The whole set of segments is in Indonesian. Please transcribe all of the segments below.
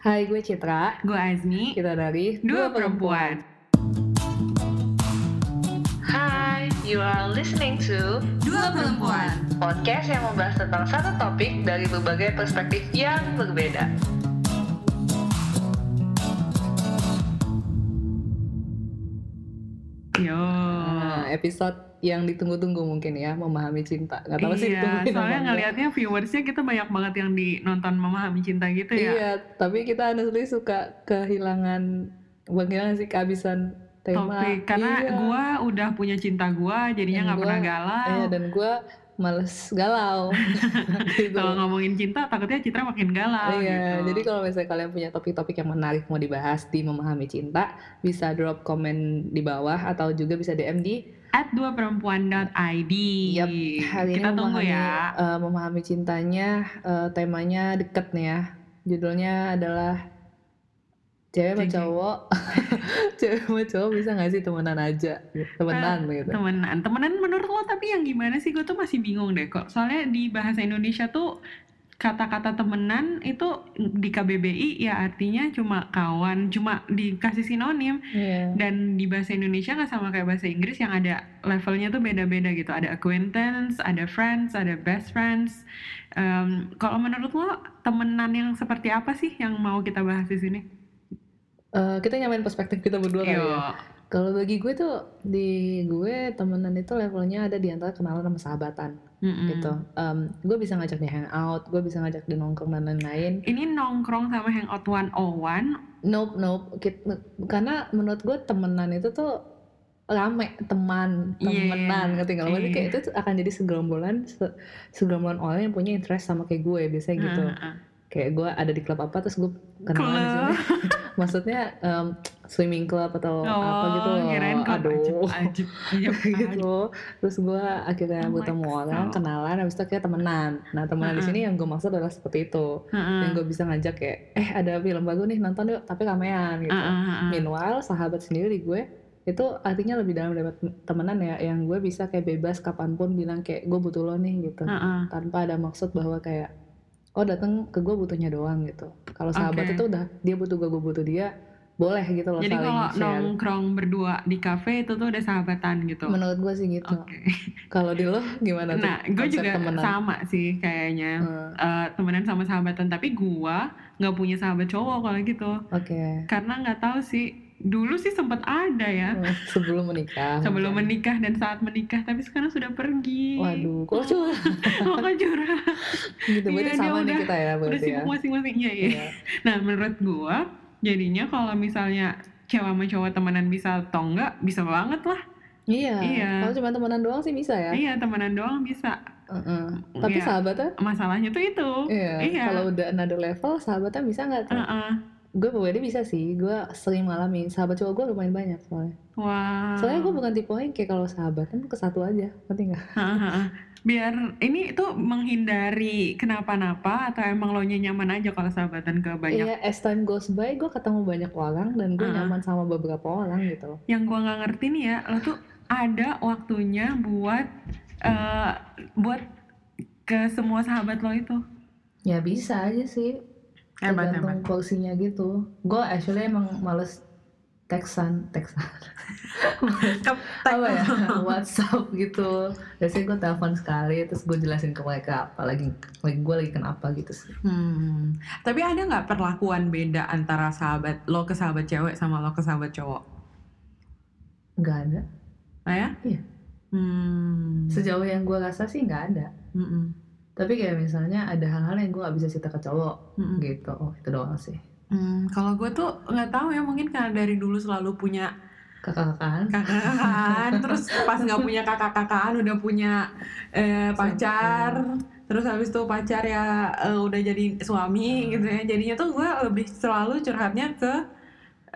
Hai, gue Citra. Gue Azmi. Kita dari Dua Perempuan. Hai, you are listening to Dua Perempuan. podcast yang membahas tentang satu topik dari berbagai perspektif yang berbeda. Episode yang ditunggu-tunggu mungkin ya, memahami cinta. Gak tahu sih iya, ditungguin apa soalnya ngelihatnya viewersnya kita banyak banget yang di nonton memahami cinta gitu ya. Iya, tapi kita honestly suka kehilangan, bukan kehilangan sih kehabisan tema. Topik karena Iya. gua udah punya cinta gua jadinya nggak pernah galau. Iya, dan gue males galau. gitu. Kalau ngomongin cinta takutnya Citra makin galau Iya, gitu. jadi kalau misalnya kalian punya topik-topik yang menarik mau dibahas di memahami cinta, bisa drop komen di bawah atau juga bisa DM di at dua perempuan.id. Yap, hari ini Kita tunggu memahami, ya. eh, memahami cintanya, eh, temanya deket nih ya. Judulnya adalah cewek sama cowok, cewek sama cowok bisa gak sih temenan aja, temenan gitu. Temenan, temenan menurut lo tapi yang gimana sih? Gue tuh masih bingung deh kok. Soalnya di bahasa Indonesia tuh kata-kata temenan itu di KBBI ya artinya cuma kawan, cuma dikasih sinonim. Iya. Dan di bahasa Indonesia nggak sama kayak bahasa Inggris yang ada levelnya tuh beda-beda gitu. Ada acquaintance, ada friends, ada best friends. Em, kalau menurut lo temenan yang seperti apa sih yang mau kita bahas di sini? Eh, kita nyamain perspektif kita berdua kali ya. Kalau bagi gue tuh di gue temenan itu levelnya ada di antara kenalan sama sahabatan Mm-mm. gitu. Em, gue bisa ngajak dia hangout, gue bisa ngajak dia nongkrong dan lain-lain. Ini nongkrong sama hangout 101 Nope, nope. Karena menurut gue temenan itu tuh rame teman temenan ngerti nggak? Maksudnya iya. kayak itu tuh akan jadi segerombolan se- segerombolan orang yang punya interest sama kayak gue biasanya gitu. Heeh. Kayak gue ada di klub apa terus gue kenalan di sini. Maksudnya em, swimming club atau apa gitu Oh, loh. kirain klub Aduh. ajib, ajib, ajib, gitu terus gue akhirnya Oh my bertemu God. orang kenalan habis itu akhirnya temenan nah temenan di Uh-uh. sini yang gue maksud adalah seperti itu Heeh. yang gue bisa ngajak kayak eh ada film baru nih nonton yuk tapi ramean gitu Heeh, heeh. meanwhile sahabat sendiri di gue itu artinya lebih dalam daripada temenan ya yang gue bisa kayak bebas kapan pun bilang kayak gue butuh lo nih gitu Heeh. tanpa ada maksud bahwa kayak oh datang ke gue butuhnya doang gitu kalau sahabat Oke. itu udah dia butuh gue gue butuh dia boleh gitu loh Jadi kalau nongkrong berdua di kafe itu tuh udah sahabatan gitu. menurut gue sih gitu. Oke. kalau di lo gimana tuh Nah, gue juga temenan? sama sih kayaknya. Hmm, Eh, temenan sama sahabatan tapi gua nggak punya sahabat cowok kalau gitu. Oke. Karena nggak tahu sih dulu sih sempat ada ya. Sebelum menikah. Sebelum mungkin. menikah dan saat menikah tapi sekarang sudah pergi. Waduh kok oh kok curhat? Gitu berarti dia sama nih udah- kita ya udah berarti ya. sibuk masing-masing. Iya iya. Iya. Nah, menurut gua jadinya kalau misalnya cewek sama cowok temenan bisa atau enggak, bisa banget lah. Iya. Iya. Kalau cuma temenan doang sih bisa ya. Iya, temenan doang bisa. Heeh. Tapi Iya. sahabatnya? Masalahnya tuh itu. Iya. Iya. Kalau udah another level, sahabatnya bisa nggak tuh? Heeh. Gue pribadi bisa sih. Gue sering ngalamin. Sahabat cowok gue lumayan banyak soalnya. Wah. Soalnya gue bukan tipe yang kayak kalau sahabatan ke satu aja. Ngerti nggak? Heeh. Biar ini tuh menghindari kenapa-napa atau emang lo nyaman aja kalau sahabatan ke banyak. Iya. As time goes by, gue ketemu banyak orang dan gue Heeh. nyaman sama beberapa orang gitu. Yang gua nggak ngerti nih ya, lo tuh ada waktunya buat eh, buat ke semua sahabat lo itu. Ya bisa aja sih. Hebat, tergantung porsinya gitu. Gue actually emang males textan, textan. apa ya WhatsApp gitu biasanya gue telepon sekali terus gue jelasin ke mereka apa lagi lagi gue lagi kenapa gitu sih Hmm. Tapi ada nggak perlakuan beda antara sahabat lo ke sahabat cewek sama lo ke sahabat cowok? nggak ada Ah ya? Iya. Hmm. sejauh yang gue rasa sih nggak ada Mm-mm. tapi kayak misalnya ada hal-hal yang gue nggak bisa cerita ke cowok Mm-mm. gitu oh itu doang sih Hmm, kalau gue tuh nggak tahu ya mungkin karena dari dulu selalu punya kakak-kakaan kakak-kakaan, terus pas nggak punya kakak-kakaan udah punya eh, pacar, terus habis itu pacar ya eh, udah jadi suami gitu ya, jadinya tuh gue lebih selalu curhatnya ke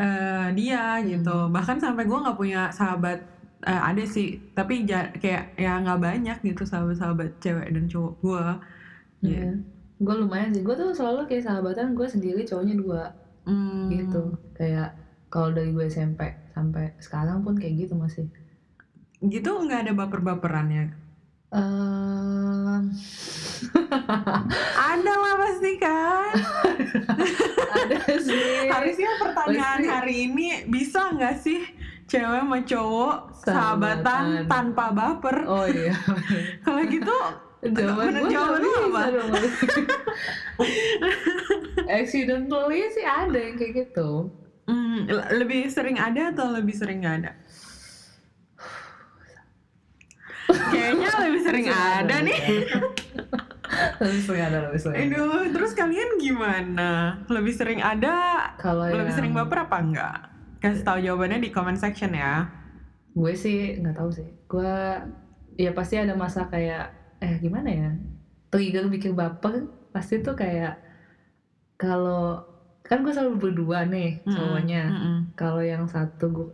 eh, dia gitu, bahkan sampai gue nggak punya sahabat eh, ada sih, tapi ja- kayak ya nggak banyak gitu sahabat-sahabat cewek dan cowok gue. Iya. Gue lumayan sih gue tuh selalu kayak sahabatan gue sendiri cowoknya dua Hmm. gitu kayak kalau dari gue SMP sampai sekarang pun kayak gitu masih Gitu nggak ada baper-baperannya. Ehm, Ada lah pasti kan. ada sih. Harusnya pertanyaan Pasti. hari ini bisa nggak sih cewek sama cowok sahabatan, Sahabatan. tanpa baper? Oh iya. Kalau gitu Jawaban gue jawaban lu apa? Accidentally sih ada yang kayak gitu. hmm, le- lebih sering ada atau lebih sering nggak ada? Kayaknya lebih sering ada nih. Lebih sering ada, lebih sering. Aduh, terus kalian gimana? Lebih sering ada, Kalau lebih yang- sering baper apa enggak? Kasih tahu jawabannya di comment section ya. gue sih nggak tahu sih gue ya pasti ada masa kayak eh gimana ya trigger bikin baper pasti tuh kayak kalau kan gue selalu berdua nih Mm-mm, cowoknya mm-mm. kalau yang satu gue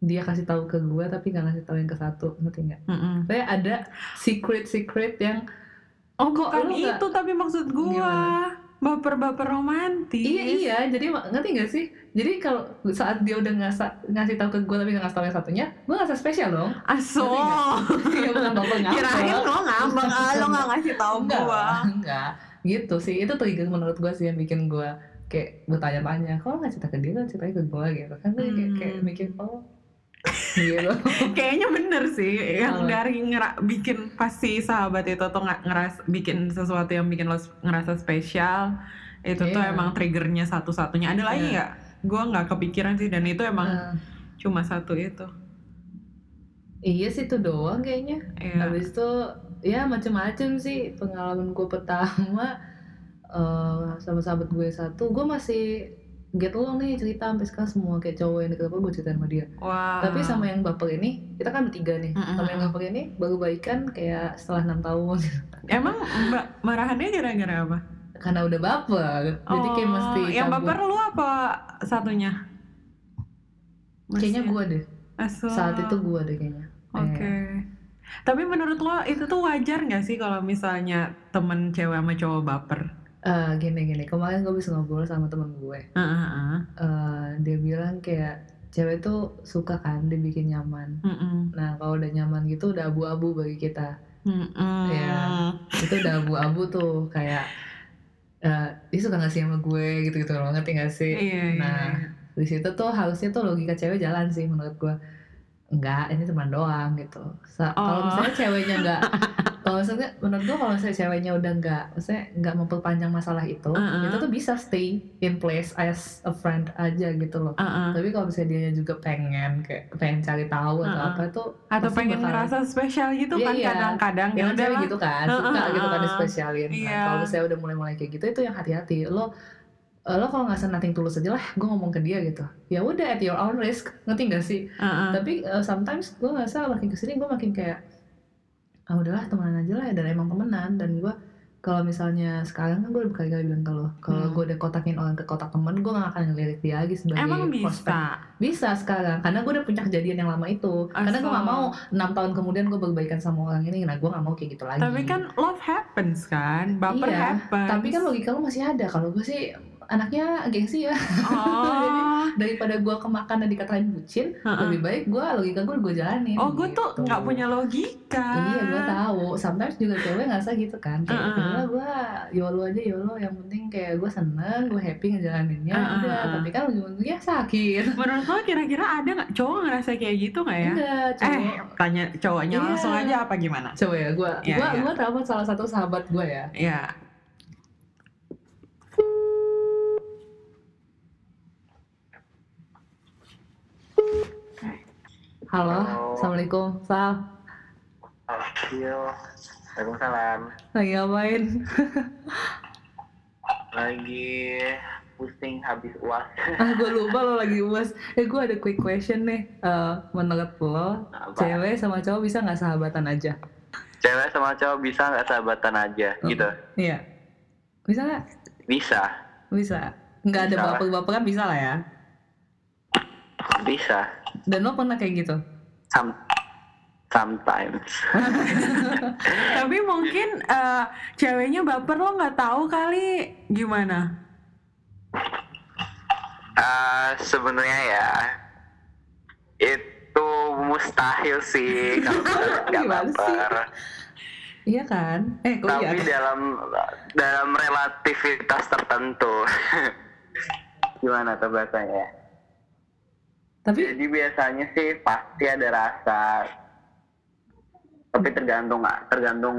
dia kasih tahu ke gue tapi nggak ngasih tahu yang ke satu ngerti nggak? Mm-mm. Kayak ada secret secret yang Oh Kok nggak- itu tapi maksud Gimana? baper-baper romantis. iya iya jadi ngerti nggak sih? Jadi kalau saat dia udah ngasih ngasih tahu ke gue tapi nggak ngasih tahu yang satunya, gue ngerasa spesial dong. Aso. Iya bukan baper ngambek. Kirain lo ngambang ah, lo nggak ngasih tahu enggak lah, enggak gitu sih itu trigger menurut gue sih yang bikin gue kayak bertanya-tanya kok nggak cerita ke dia kan ceritanya ke gue gitu kan gue kayak, kayak Hmm. mikir oh gitu Kayaknya bener sih yang Oh. dari ngera bikin pasti sahabat itu tuh nggak ngeras bikin sesuatu yang bikin lo ngerasa spesial itu tuh Iya. emang triggernya satu-satunya. Ada lagi Iya. nggak? Gua nggak kepikiran sih dan itu emang Eh, cuma satu itu. iya sih itu doang kayaknya Iya. habis itu ya macem-macem sih pengalaman gue pertama eh, sama sahabat gue satu gue masih get along nih cerita sampai sekarang semua kayak cowok yang deket gue ceritain sama dia Wah. tapi sama yang baper ini kita kan bertiga nih Mm-mm. sama yang baper ini baru baikan kayak setelah enam tahun emang mbak marahannya gara-gara apa? Karena udah baper jadi kayak Oh, mesti yang baper lu apa satunya? kayaknya gue deh Aso. saat itu gue deh kayaknya Oke. Eh, Tapi menurut lo itu tuh wajar nggak sih kalau misalnya temen cewek sama cowok baper? eh, gini gini kemarin gue bisa ngobrol sama temen gue Heeh, heeh. Eh, dia bilang kayak cewek tuh suka kan dibikin nyaman Mm-mm. nah kalau udah nyaman gitu udah abu-abu bagi kita Mm-mm. Iya. itu udah abu-abu tuh kayak eh, dia suka ngasih sama gue gitu gitu loh ngerti gak sih Iya, iya, nah iya. di situ tuh harusnya tuh logika cewek jalan sih menurut gue enggak ini teman doang gitu kalau Oh. misalnya ceweknya enggak kalau misalnya menurut gue kalau misalnya ceweknya udah enggak maksudnya enggak memperpanjang masalah itu Uh-uh. itu tuh bisa stay in place as a friend aja gitu loh Uh-uh. tapi kalau misalnya dia juga pengen kayak pengen cari tahu atau Uh-uh. apa itu Atau pengen bakal- ngerasa spesial gitu Iya, kan iya. kadang-kadang ya cewek udahlah. gitu kan suka Uh-uh. gitu kan dispesialin Nah, Iya. kalau misalnya udah mulai-mulai kayak gitu itu yang hati-hati lo lo kalau nggak nothing tulus aja lah gue ngomong ke dia gitu ya udah at your own risk ngerti gak sih Uh-uh. tapi uh, sometimes gue ngerasa makin ke sini gue makin kayak ah udahlah temenan aja lah dan emang temenan dan gue kalau misalnya sekarang kan gue berkali-kali bilang ke lo kalau Hmm. gue udah kotakin orang ke kotak temen gue gak akan ngelirik dia lagi sebagai Emang prospek bisa. bisa sekarang karena gue udah punya kejadian yang lama itu karena gue Asal. gak mau enam tahun kemudian gue berbaikan sama orang ini nah gue gak mau kayak gitu lagi Tapi kan love happens kan, baper Iya, happens. tapi kan logika lo masih ada kalau gue sih anaknya gengsi ya Oh, daripada gue kemakan dan dikatain bucin Uh-uh. lebih baik gue logika gue gue jalanin oh gue tuh gitu. nggak punya logika. Iya gue tahu. Sometimes juga cewek ngerasa gitu kan. Kayak Uh-uh. uh gue yolo aja yolo. Yang penting kayak gue seneng, gue happy ngejalaninnya. Uh-uh. Udah. Tapi kan ujung-ujungnya sakit. Menurut lo kira-kira ada nggak cowok ngerasa kayak gitu nggak ya? Enggak, Eh, cowok. tanya cowoknya Iya. langsung aja apa gimana? Coba ya, gue Iya, gue iya. gue salah satu sahabat gue ya. Ya. Halo, Halo. assalamualaikum, Sal. Waalaikumsalam. Lagi ngapain? Lagi pusing habis uas. ah, gue lupa lo lagi uas. Eh, gue ada quick question nih. Eh, menurut lo, Apa? cewek sama cowok bisa nggak sahabatan aja? Cewek sama cowok bisa nggak sahabatan aja, Oh. gitu? Iya. Bisa nggak? Bisa, Bisa. Nggak ada baper-baperan bisa lah ya. bisa. Dan lo pernah kayak gitu? Some, sometimes. Tapi mungkin eh, ceweknya baper lo nggak tahu kali gimana? Ah, Sebenarnya ya, itu mustahil sih kalau nggak Gimana sih? baper. Iya kan? Eh, kok iya? tapi dalam dalam relativitas tertentu gimana tuh bahasanya Tapi jadi biasanya sih pasti ada rasa tapi tergantung tergantung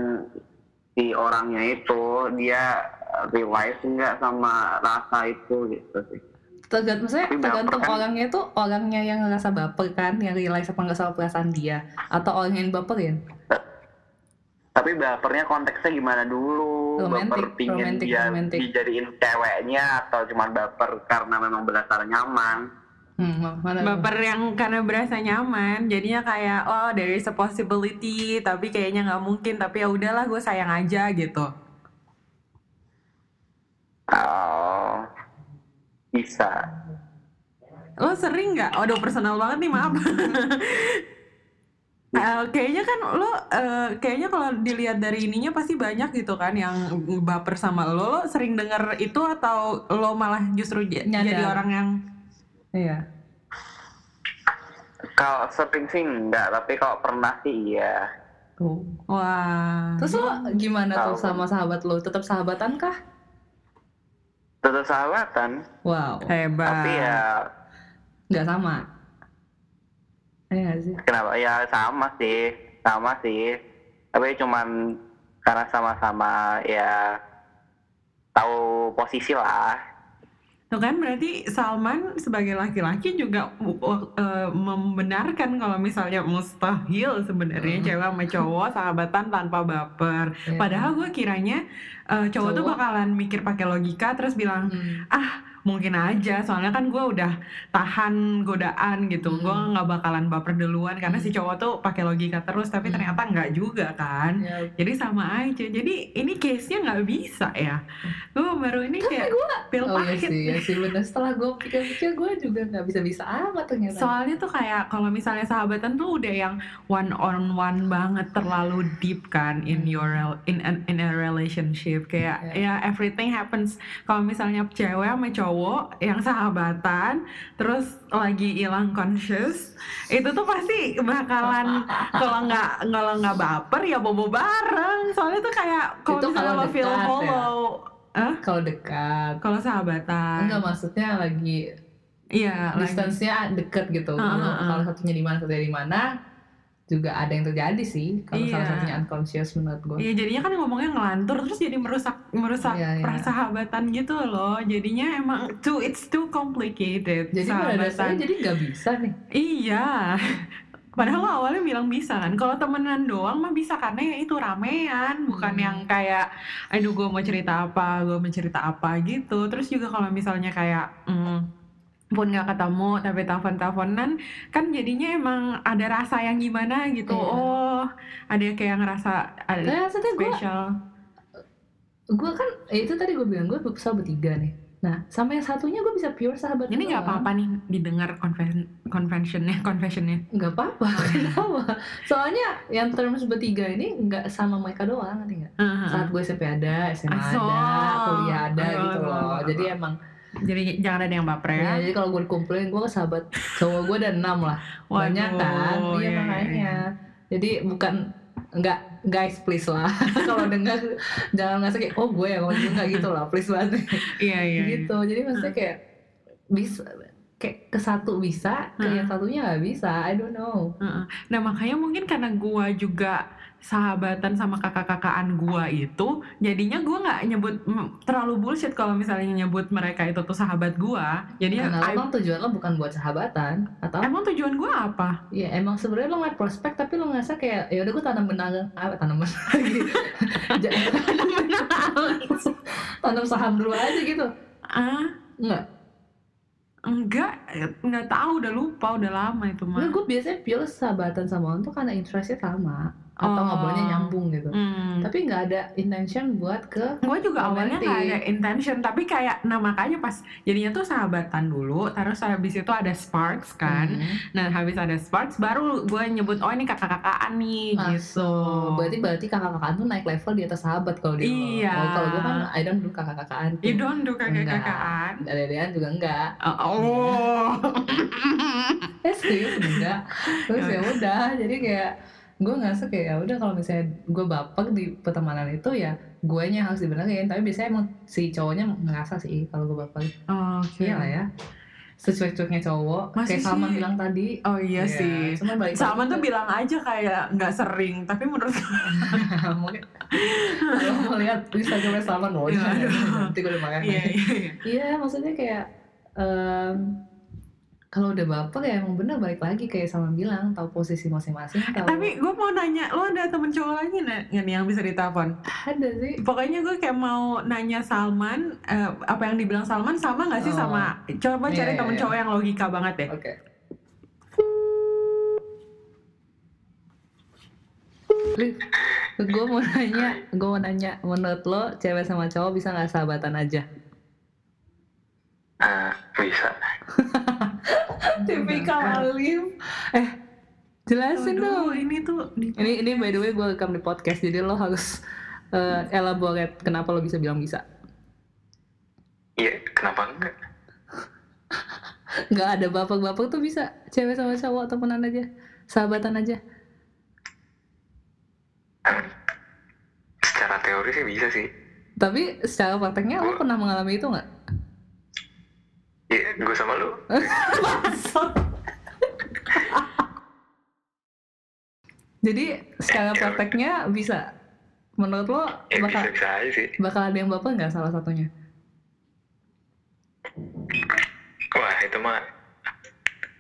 si orangnya itu dia realize nggak sama rasa itu gitu sih tergantung maksudnya Tapi tergantung kan? orangnya itu orangnya yang ngerasa baper kan, yang realize apa nggak sama perasaan dia, atau orang yang baperin. tapi bapernya konteksnya gimana dulu Romantic, baper pingin romantic, dia romantic. dijadiin ceweknya atau cuma baper karena memang berdasar nyaman Hmm, mana? baper yang karena berasa nyaman jadinya kayak oh there is a possibility tapi kayaknya nggak mungkin tapi ya udahlah gue sayang aja gitu. Oh bisa. Lo sering nggak? Waduh personal banget nih maaf. Eh, kayaknya kan lo eh, kayaknya kalau dilihat dari ininya pasti banyak gitu kan yang baper sama lo. Lo sering denger itu atau lo malah justru j- jadi orang yang Iya. kalau sering sih enggak tapi kalau pernah sih iya Tuh. wah Terus lo gimana tuh Tahu. sama sahabat lo? Tetap sahabatan kah? tetap sahabatan Wow. hebat tapi ya Nggak sama. Iya sih? kenapa ya sama sih sama sih tapi cuman karena sama-sama ya tahu posisi lah Tuh kan berarti Salman sebagai laki-laki juga uh, membenarkan kalau misalnya mustahil sebenarnya Hmm. cewek sama cowok sahabatan tanpa baper. Iya. Padahal gue kiranya uh, cowok, tuh Cowok. bakalan mikir pakai logika terus bilang Hmm. ah mungkin aja. Soalnya kan gue udah tahan godaan gitu. Hmm. gue nggak bakalan baper duluan karena si Hmm. cowok tuh pakai logika terus tapi Hmm. ternyata nggak juga kan. Ya, jadi sama aja. Jadi ini case nya nggak bisa ya. Gue baru ini kayak pil Oh pahit. sih, ya sih bener. Setelah gue pikir-pikir gue juga nggak bisa-bisa amat ternyata. Soalnya tuh kayak kalau misalnya sahabatan tuh udah yang one on one banget terlalu deep kan in your rel- in an- in a relationship. Kayak ya everything happens. Kalau misalnya cewek sama cowok yang sahabatan terus lagi hilang conscious itu tuh pasti bakalan kalau nggak kalau nggak baper ya bobo bareng soalnya tuh kayak kalau misalnya kalau lo feel dekat ya. hollow Hah? Kalau dekat. kalau sahabatan Enggak maksudnya lagi iya lagi distance-nya deket gitu. Ah, ah, Kalau ah. kalau satunya di mana, satunya di mana juga ada yang terjadi sih. Kalau salah Iya. satunya unconscious menurut gue. Iya jadinya kan ngomongnya ngelantur terus jadi merusak merusak Iya, iya. persahabatan gitu loh. Jadinya emang too it's too complicated. Jadi pada dasarnya sahabatan. jadi nggak bisa nih. Iya. Padahal lo awalnya bilang bisa kan. Kalau temenan doang mah bisa karena ya itu ramean, bukan Hmm. yang kayak aduh gue mau cerita apa, gue mau cerita apa gitu. Terus juga kalau misalnya kayak mm, pun nggak ketemu tapi telepon-teleponan kan jadinya emang ada rasa yang gimana gitu. Iya. Oh, ada kayak ngerasa ada Nah, spesial. gue kan eh, itu tadi gue bilang gue bisa bertiga nih. Nah, sama yang satunya gue bisa pure sahabat. Ini nggak doang. apa-apa nih didengar conven conventionnya, confessionnya. nggak apa-apa kenapa soalnya yang terms bertiga ini nggak sama mereka doang nanti nggak saat gue SMP ada SMA Aso. ada kuliah ada Ayo, gitu loh jadi emang Jadi jangan ada yang baper ya. ya, jadi kalau gue dikumpulin gue sahabat cowok gue ada enam lah banyak Waduh, kan iya iya, iya, makanya jadi bukan nggak guys please lah kalau dengar jangan ngerasa kayak oh gue yang ngomong nggak gitu lah please banget Iya iya. iya. gitu jadi maksudnya kayak bisa kayak ke satu bisa ke Heeh. yang satunya nggak bisa I don't know Heeh. Nah makanya mungkin karena gua juga sahabatan sama kakak-kakaan gua itu, jadinya gua nggak nyebut terlalu bullshit kalau misalnya nyebut mereka itu tuh sahabat gua. Jadi Karena lo I- emang tujuan lo bukan buat sahabatan atau emang tujuan gua apa? ya emang sebenarnya lo ngeliat prospek tapi lo ngerasa kayak ya udah gue tanam benang apa tanam benang lagi tanam saham dulu aja gitu Ah, enggak enggak, nggak tahu udah lupa udah lama itu mah. enggak gue biasanya pure sahabatan sama orang tuh karena interestnya sama atau Oh. ngobrolnya nyambung gitu Hmm. tapi nggak ada intention buat ke gue juga awalnya nggak ada intention tapi kayak nah makanya pas jadinya tuh sahabatan dulu terus habis itu ada sparks kan Hmm. nah habis ada sparks baru gue nyebut oh ini kakak-kakaan nih gitu Masuk. berarti berarti kakak-kakaan tuh naik level di atas sahabat kalau dia Iya. oh, kalau gue kan I don't do kakak-kakaan you don't do kakak-kakaan Dede-dedean juga enggak oh, oh. eh serius enggak terus ya udah jadi kayak gue ngerasa kayak ya udah kalau misalnya gue baper di pertemanan itu ya gue nya harus dibenerin. Tapi biasanya emang si cowoknya ngerasa sih kalau gue baper. Oh, iya lah ya. Secuek-cueknya cowok Masih kayak Salman sih. bilang tadi. Oh iya Ya, sih. cuman balik Salman tuh bilang aja kayak nggak sering, tapi menurut mungkin kalau mau lihat Instagramnya Salman loh Iya, nanti gue udah marah iya iya. maksudnya kayak em, kalau udah baper ya emang bener balik lagi kayak sama bilang tahu posisi masing-masing tahu Tapi gue mau nanya, lo ada temen cowok lagi nggak nih yang bisa ditelepon? ada sih Pokoknya gue kayak mau nanya Salman, eh, apa yang dibilang Salman sama nggak sih Oh. sama? Coba Iya, cari iya, temen iya. cowok yang logika banget deh. oke gue mau nanya gue mau nanya menurut lo cewek sama cowok bisa nggak sahabatan aja Ah, bisa. tipikal alim eh jelasin Aduh, dong. ini tuh di- ini ini by the way gue rekam di podcast jadi lo harus eh, elaborate kenapa lo bisa bilang bisa. Iya, kenapa enggak? nggak ada bapak-bapak tuh bisa cewek sama cowok temenan aja sahabatan aja. Secara teori sih bisa sih. tapi secara prakteknya lo pernah mengalami itu nggak Iya, gue sama lu. jadi secara prakteknya bisa menurut lo Ya bakal bisa-bisa aja sih. bakal ada yang bapak nggak salah satunya Wah, itu mah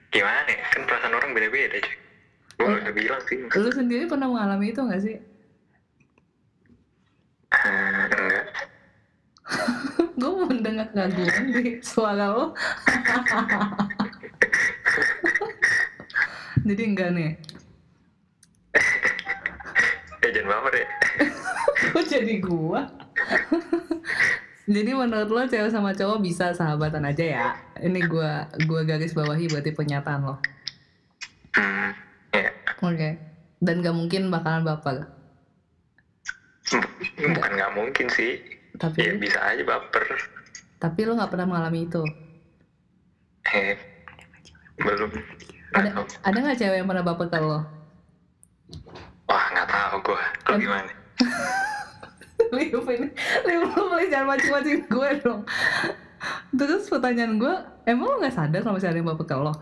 gimana ya? Kan perasaan orang beda-beda, cuy. Gue udah bilang sih. lo sendiri pernah mengalami itu nggak sih Ah, enggak. gue mendengar keraguan di suara lo. Jadi enggak nih. Ya jangan baper ya. kok jadi gua? Jadi menurut lo cewek sama cowok bisa sahabatan aja ya? Ini gua gua garis bawahi berarti pernyataan lo. Hmm, ya. oke. Dan gak mungkin bakalan baper. Bukan nggak mungkin sih. Ya tapi bisa aja baper. tapi lo nggak pernah mengalami itu Eh, belum. Ada tahu. ada nggak cewek yang pernah baper ke lo Wah, nggak tahu gue. Lo gimana? Liu ini Liu lo boleh jangan mancing-mancing gue dong terus pertanyaan gue emang lo nggak sadar kalau misalnya ada yang baper ke lo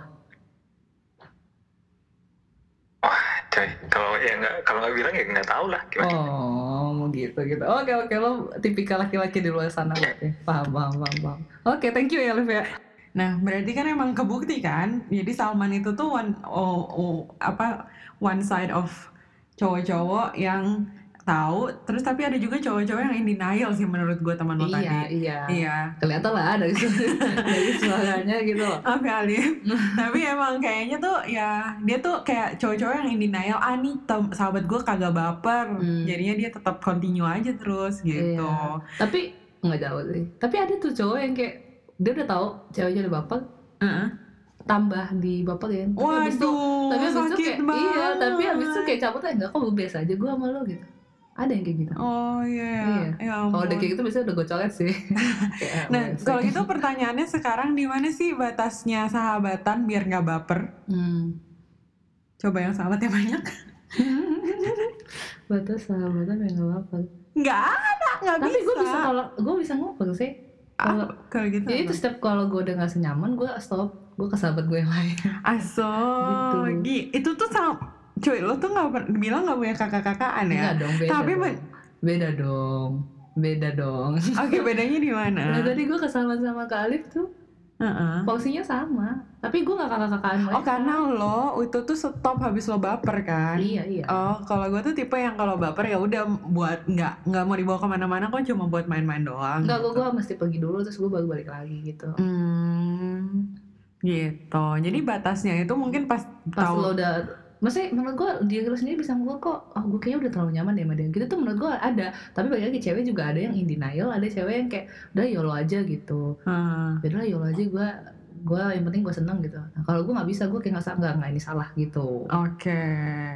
Wah, coy. Kalau ya nggak kalau nggak bilang ya nggak tahu lah gimana. Oh, mau gitu gitu. Oke oke lo tipikal laki-laki di luar sana berarti. Paham paham paham. paham. Oke, thank you ya Liv ya. Nah, berarti kan emang kebukti kan. Jadi Salman itu tuh one oh, oh, apa one side of cowok-cowok yang tahu, terus tapi ada juga cowok-cowok yang in denial sih menurut gue teman lo Iya tadi. iya. Iya. Kelihatan lah dari dari suaranya gitu loh. Ya Alif. tapi emang kayaknya tuh ya dia tuh kayak cowok-cowok yang in denial. Ah nih tem- sahabat gue kagak baper. Hmm. Jadinya dia tetap continue aja terus gitu. Iya. Tapi nggak jauh sih. Tapi ada tuh cowok yang kayak dia udah tahu ceweknya udah baper, Heeh. tambah di baperin. Tapi habis itu, Waduh, tapi habis itu kayak banget. iya, tapi habis itu kayak cabut aja enggak kok biasa aja gue sama lo gitu. Ada yang kayak gitu. Oh iya. Iya. Ya Kalau udah kayak gitu biasanya udah gue coret sih. Nah, kalau gitu pertanyaannya sekarang di mana sih batasnya sahabatan biar nggak baper? Hmm. Coba yang sahabatnya banyak. Batas sahabatan yang gak apa Nggak ada, nggak Tapi bisa. gue bisa kalau gue bisa ngobrol sih. Kalau Ah, kalau gitu. jadi itu apa? setiap kalau gue udah gak senyaman gue stop. Gue ke sahabat gue yang lain. Aso, Gitu. Gi- itu tuh sama, cuy lo tuh nggak bilang nggak punya kakak-kakaan ya? Enggak dong beda. Tapi dong. beda dong. Beda dong. Oke bedanya di mana? Nah tadi gue ke sama-sama ke Alif tuh Heeh. porsinya sama. Tapi gue gak kakak-kakaan Oh karena lo itu tuh stop habis lo baper kan? Iya iya. Oh, kalau gue tuh tipe yang kalau baper ya udah buat nggak nggak mau dibawa ke mana-mana kok cuma buat main-main doang. Enggak, gue gitu. gue mesti pergi dulu terus gue baru balik lagi gitu. Hmm, gitu. Jadi batasnya itu mungkin pas, Pas tahu. lo udah Maksudnya menurut gue dia lo sendiri bisa ngomong kok Oh gue kayaknya udah terlalu nyaman deh sama dia Gitu tuh menurut gue ada Tapi balik lagi cewek juga ada yang in denial Ada cewek yang kayak Udah yolo aja gitu Hmm. Yaudah yolo aja gue gue yang penting gue seneng gitu nah, kalau gue nggak bisa gue kayak ngerasa nggak nggak ini salah gitu Oke.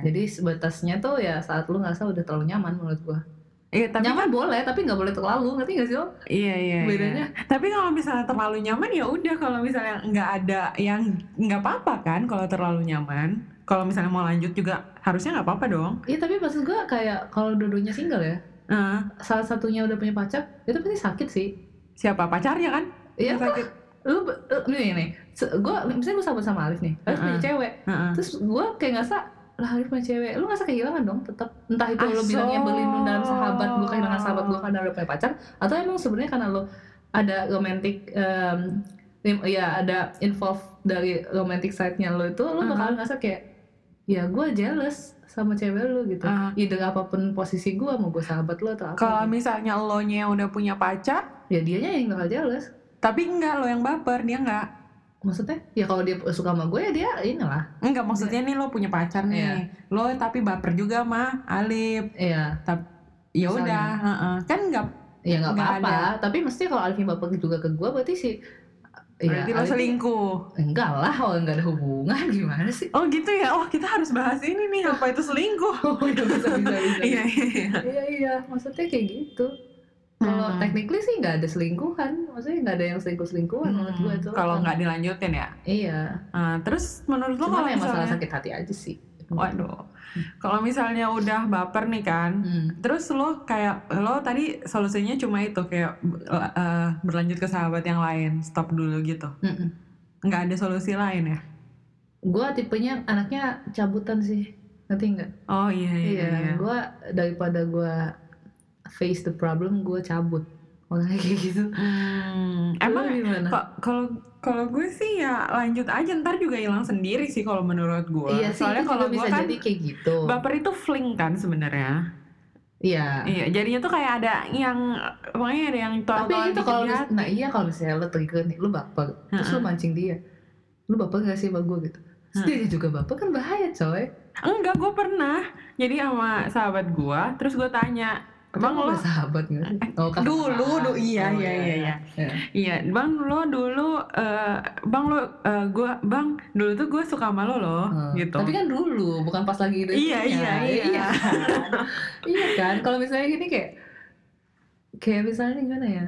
jadi batasnya tuh ya saat lu ngerasa udah terlalu nyaman menurut gue Iya tapi nyaman boleh tapi nggak boleh terlalu ngerti gak sih lo iya iya. iya. bedanya Tapi kalau misalnya terlalu nyaman ya udah kalau misalnya nggak ada yang nggak apa-apa kan kalau terlalu nyaman. Kalau misalnya mau lanjut juga harusnya nggak apa-apa dong. Iya tapi maksud gue kayak kalau dua-duanya single ya, Eh, salah satunya udah punya pacar, itu pasti sakit sih. siapa? Pacarnya kan? Iya. Sakit. Lu, lu nih nih, gue misalnya gue sahabat sama Alif nih, Alif punya Heeh. cewek, Heeh. terus gue kayak ngerasa lah Alif punya cewek, lu ngerasa kehilangan dong tetap entah itu lu Aso. bilangnya berlindung dalam sahabat, gue kehilangan sahabat gue karena udah punya pacar, atau emang sebenarnya karena lu ada romantic lim- ya ada involve dari romantic side-nya lo itu, lu bakal ngerasa kayak ya gue jealous sama cewek lu gitu, Ah. either apa pun posisi gue mau gue sahabat lo atau apa, kalau gitu. misalnya lo nya udah punya pacar ya dianya yang bakal jealous. tapi enggak lo yang baper dia enggak Maksudnya ya kalau dia suka sama gue ya dia inilah. enggak maksudnya nih lo punya pacar nih Iya. lo tapi baper juga mah Alif Iya. ya Misalnya. udah heeh. kan enggak Ya nggak apa-apa, tapi mesti kalau Alvin bapak juga ke gue berarti sih berarti lo Alvin- selingkuh Enggak lah, kalau nggak ada hubungan gimana sih? oh gitu ya oh kita harus bahas ini nih apa itu selingkuh Oh iya bisa bisa bisa. iya iya iya. Iya iya, maksudnya kayak gitu. Kalau Hmm. technically sih nggak ada selingkuhan, maksudnya nggak ada yang selingkuh selingkuhan menurut gue Hmm, itu. kalau nggak dilanjutin ya Iya. Ah, terus menurut lo kalau masalah misalnya sakit hati aja sih. Waduh kalau misalnya udah baper nih kan Hmm. terus lo kayak lo tadi solusinya cuma itu kayak eh, berlanjut ke sahabat yang lain stop dulu gitu nggak ada solusi lain ya Gue tipenya anaknya cabutan sih, ngerti nggak? oh iya iya, Iya, iya. gue daripada gue face the problem, gue cabut. Makanya kayak gitu. Hmm, emang gimana? kok kalau kalau gue sih ya lanjut aja ntar juga hilang sendiri sih kalau menurut gue Iya sih, soalnya kalau gue bisa kan jadi kayak gitu. baper itu fling kan sebenarnya Iya. iya jadinya tuh kayak ada yang pokoknya ada yang Tapi tol-tolan itu kalau nah iya kalau misalnya lo trigger nih, lo baper, terus lo mancing dia, lo baper gak sih sama gue gitu? Terus dia juga baper kan bahaya coy. enggak gue pernah jadi sama sahabat gue terus gue tanya bang lo lo sahabat gak sih? Oh, kakak dulu du iya Oh, iya iya iya Iya. iya bang lo dulu eh, bang lo eh, gue bang dulu tuh gue suka sama lo loh Hmm. gitu Tapi kan dulu, bukan pas lagi itu. Iya, iya, iya. Iya kan? iya kan? Kalau misalnya gini kayak, kayak misalnya gimana ya?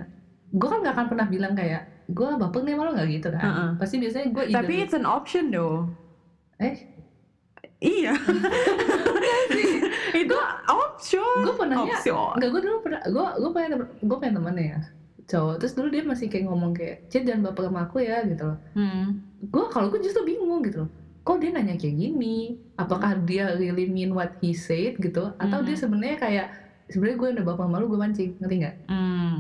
Gue kan gak akan pernah bilang kayak, gue baper nih sama lo gak gitu kan? Heeh. Pasti biasanya gue tapi it's an option though eh, iya itu option gue pernah option Enggak, gue dulu pernah, gue gue temen, gue punya temen ya cowok. Terus dulu dia masih kayak ngomong kayak, Cid jangan baper sama aku ya gitu loh. hmm. Gue kalau gue justru bingung gitu loh. Kok dia nanya kayak gini? Apakah dia really mean what he said gitu? Atau Hmm. dia sebenarnya kayak sebenarnya gue udah baper sama lu gue mancing, ngerti nggak? Hmm.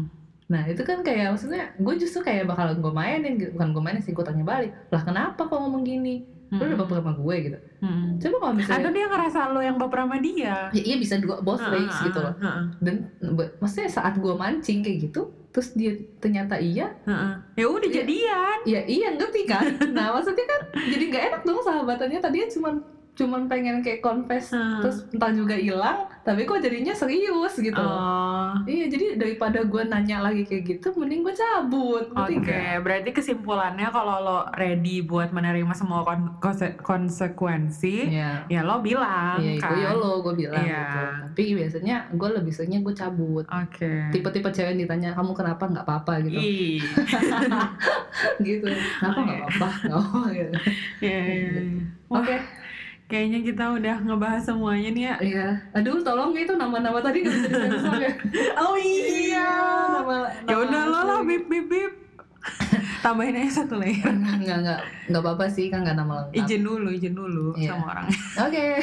Nah itu kan kayak maksudnya gue justru kayak bakal gue mainin gitu. Bukan gue mainin sih, gue tanya balik. Lah kenapa kok ngomong gini? Lu udah baper sama gue gitu. Hmm. Coba kalau atau misalnya, dia ngerasa lo yang baper sama dia ya, iya bisa dua both ways Heeh, gitu loh. heeh, Dan be- maksudnya saat gue mancing kayak gitu, terus dia ternyata iya, heeh. ya udah Iya. jadian ya iya ngerti kan nah maksudnya kan jadi nggak enak dong sahabatannya tadinya cuman cuman pengen kayak confess Hmm. terus entah juga hilang tapi kok jadinya serius gitu Oh, iya jadi daripada gue nanya lagi kayak gitu mending gue cabut Oke, nggak? berarti kesimpulannya kalau lo ready buat menerima semua kon- konse- konsekuensi, Iya. ya lo bilang Iya, kan. gue YOLO, gue bilang Iya. gitu. Tapi biasanya gue lebih seringnya gue cabut. Oke. Tipe-tipe cewek yang ditanya, kamu kenapa nggak apa-apa gitu. Gitu. Kenapa nggak apa-apa? Nggak gitu. Oke. Kayaknya kita udah ngebahas semuanya nih ya. Iya. Aduh, tolong itu nama-nama tadi nggak bisa disensor ya. Oh iya. nama, Ya udah lo lah bip bip bip. Tambahin aja satu layer. Nggak, nggak, nggak apa-apa sih, kan nggak nama lengkap. Izin dulu, izin dulu Iya. sama orang. Oke.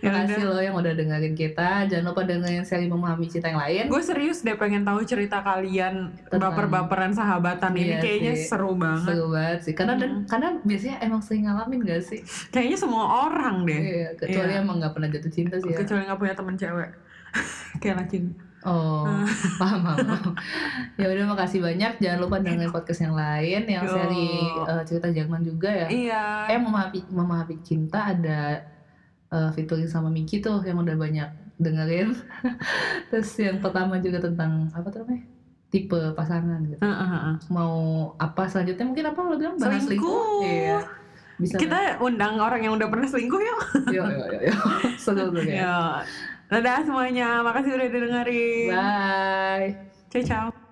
Ya Makasih lo yang udah dengerin kita. Jangan lupa dengerin seri memahami cerita yang lain. Gue serius deh pengen tahu cerita kalian baper-baperan sahabatan ini Iya kayaknya sih. seru banget. Seru banget sih. Karena dan, Hmm. karena biasanya emang sering ngalamin gak sih? Kayaknya semua orang deh. Iya, kecuali Iya. emang nggak pernah jatuh cinta sih ya. Kecuali nggak punya temen cewek. Kayak lacin. Oh, paham, paham. paham. ya udah makasih banyak. Jangan lupa dengerin podcast yang lain yang Yo. seri eh, cerita Jerman juga ya. Iya. Eh memahami memahami cinta ada eh, featuring sama Miki tuh yang udah banyak dengerin. Terus yang pertama juga tentang apa tuh namanya? Tipe pasangan gitu. Heeh, heeh. Mau apa selanjutnya mungkin apa lo bilang bahas Selingkuh. Iya. Bisa Kita undang orang yang udah pernah selingkuh yuk. Yo yo yo yo. Seru tuh. Ya. Dadah semuanya. Makasih udah dengerin. Bye. Ciao ciao.